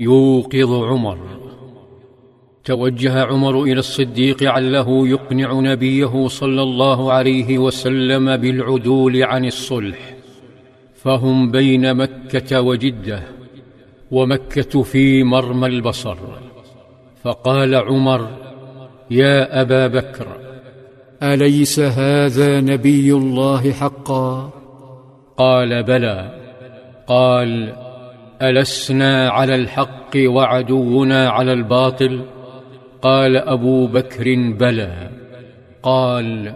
يوقظ عمر. توجه عمر إلى الصديق عله يقنع نبيه صلى الله عليه وسلم بالعدول عن الصلح. فهم بين مكة وجدة ومكة في مرمى البصر. فقال عمر يا أبا بكر أليس هذا نبي الله حقا؟ قال بلى. قال ألسنا على الحق وعدونا على الباطل؟ قال أبو بكر بلى. قال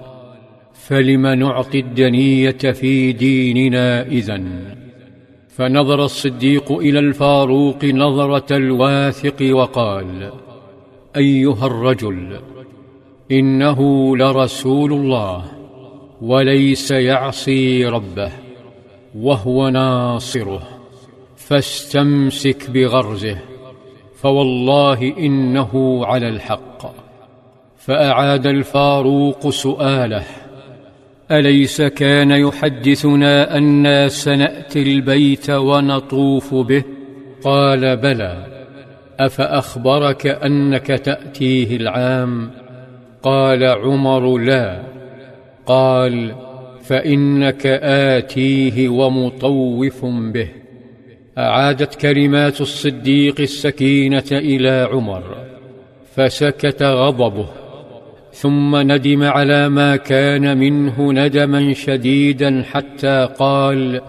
فلم نعطي الدنية في ديننا إذن فنظر الصديق إلى الفاروق نظرة الواثق وقال أيها الرجل إنه لرسول الله وليس يعصي ربه وهو ناصره. فاستمسك بغرزه فوالله إنه على الحق. فأعاد الفاروق سؤاله أليس كان يحدثنا أنا سنأتي البيت ونطوف به؟ قال بلى. أفأخبرك أنك تأتيه العام؟ قال عمر لا. قال فإنك آتيه ومطوف به. أعادت كلمات الصديق السكينة إلى عمر فسكت غضبه ثم ندم على ما كان منه ندما شديدا حتى قال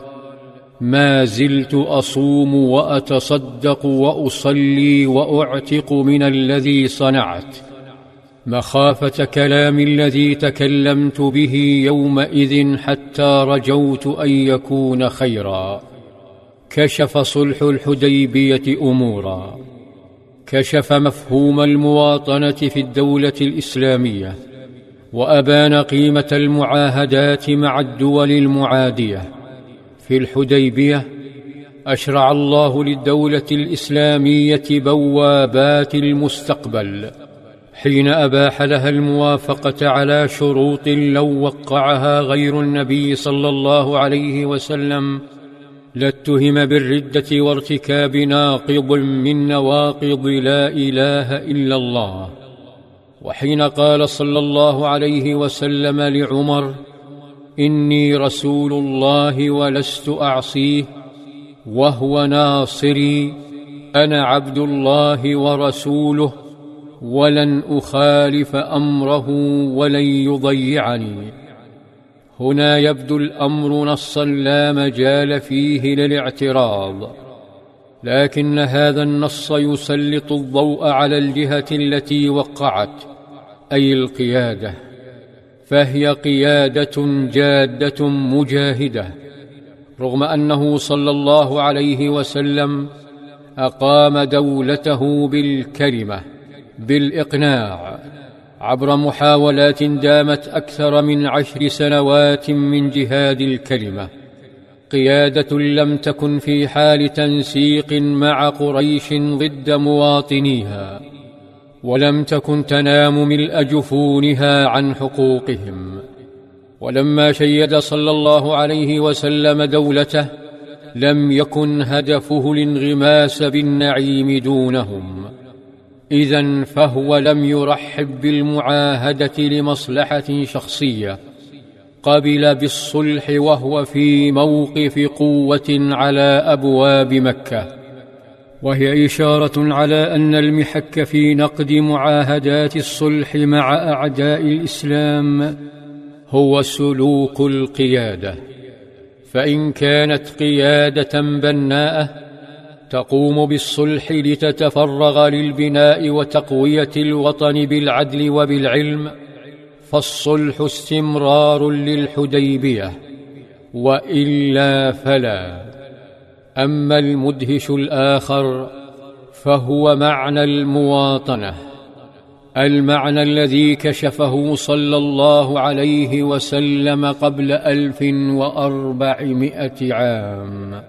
ما زلت أصوم وأتصدق وأصلي وأعتق من الذي صنعت مخافة كلام الذي تكلمت به يومئذ حتى رجوت أن يكون خيرا كشف صلح الحديبية أمورا. كشف مفهوم المواطنة في الدولة الإسلامية وأبان قيمة المعاهدات مع الدول المعادية. في الحديبية أشرع الله للدولة الإسلامية بوابات المستقبل حين أباح لها الموافقة على شروط لو وقعها غير النبي صلى الله عليه وسلم لاتهم بالردة وارتكاب ناقض من نواقض لا إله إلا الله. وحين قال صلى الله عليه وسلم لعمر إني رسول الله ولست أعصيه وهو ناصري أنا عبد الله ورسوله ولن أخالف أمره ولن يضيعني. هنا يبدو الأمر نصا لا مجال فيه للاعتراض لكن هذا النص يسلط الضوء على الجهة التي وقعت أي القيادة فهي قيادة جادة مجاهدة رغم أنه صلى الله عليه وسلم أقام دولته بالكلمة بالإقناع. عبر محاولات دامت أكثر من عشر سنوات من جهاد الكلمة. قيادة لم تكن في حال تنسيق مع قريش ضد مواطنيها ولم تكن تنام ملء جفونها عن حقوقهم. ولما شيد صلى الله عليه وسلم دولته لم يكن هدفه الانغماس بالنعيم دونهم. إذا فهو لم يرحب بالمعاهدة لمصلحة شخصية. قبل بالصلح وهو في موقف قوة على أبواب مكة. وهي إشارة على أن المحك في نقد معاهدات الصلح مع أعداء الإسلام هو سلوك القيادة. فإن كانت قيادة بناءة تقوم بالصلح لتتفرغ للبناء وتقوية الوطن بالعدل وبالعلم فالصلح استمرار للحديبية وإلا فلا. أما المدهش الآخر فهو معنى المواطنة المعنى الذي كشفه صلى الله عليه وسلم قبل ألف وأربعمائة عام.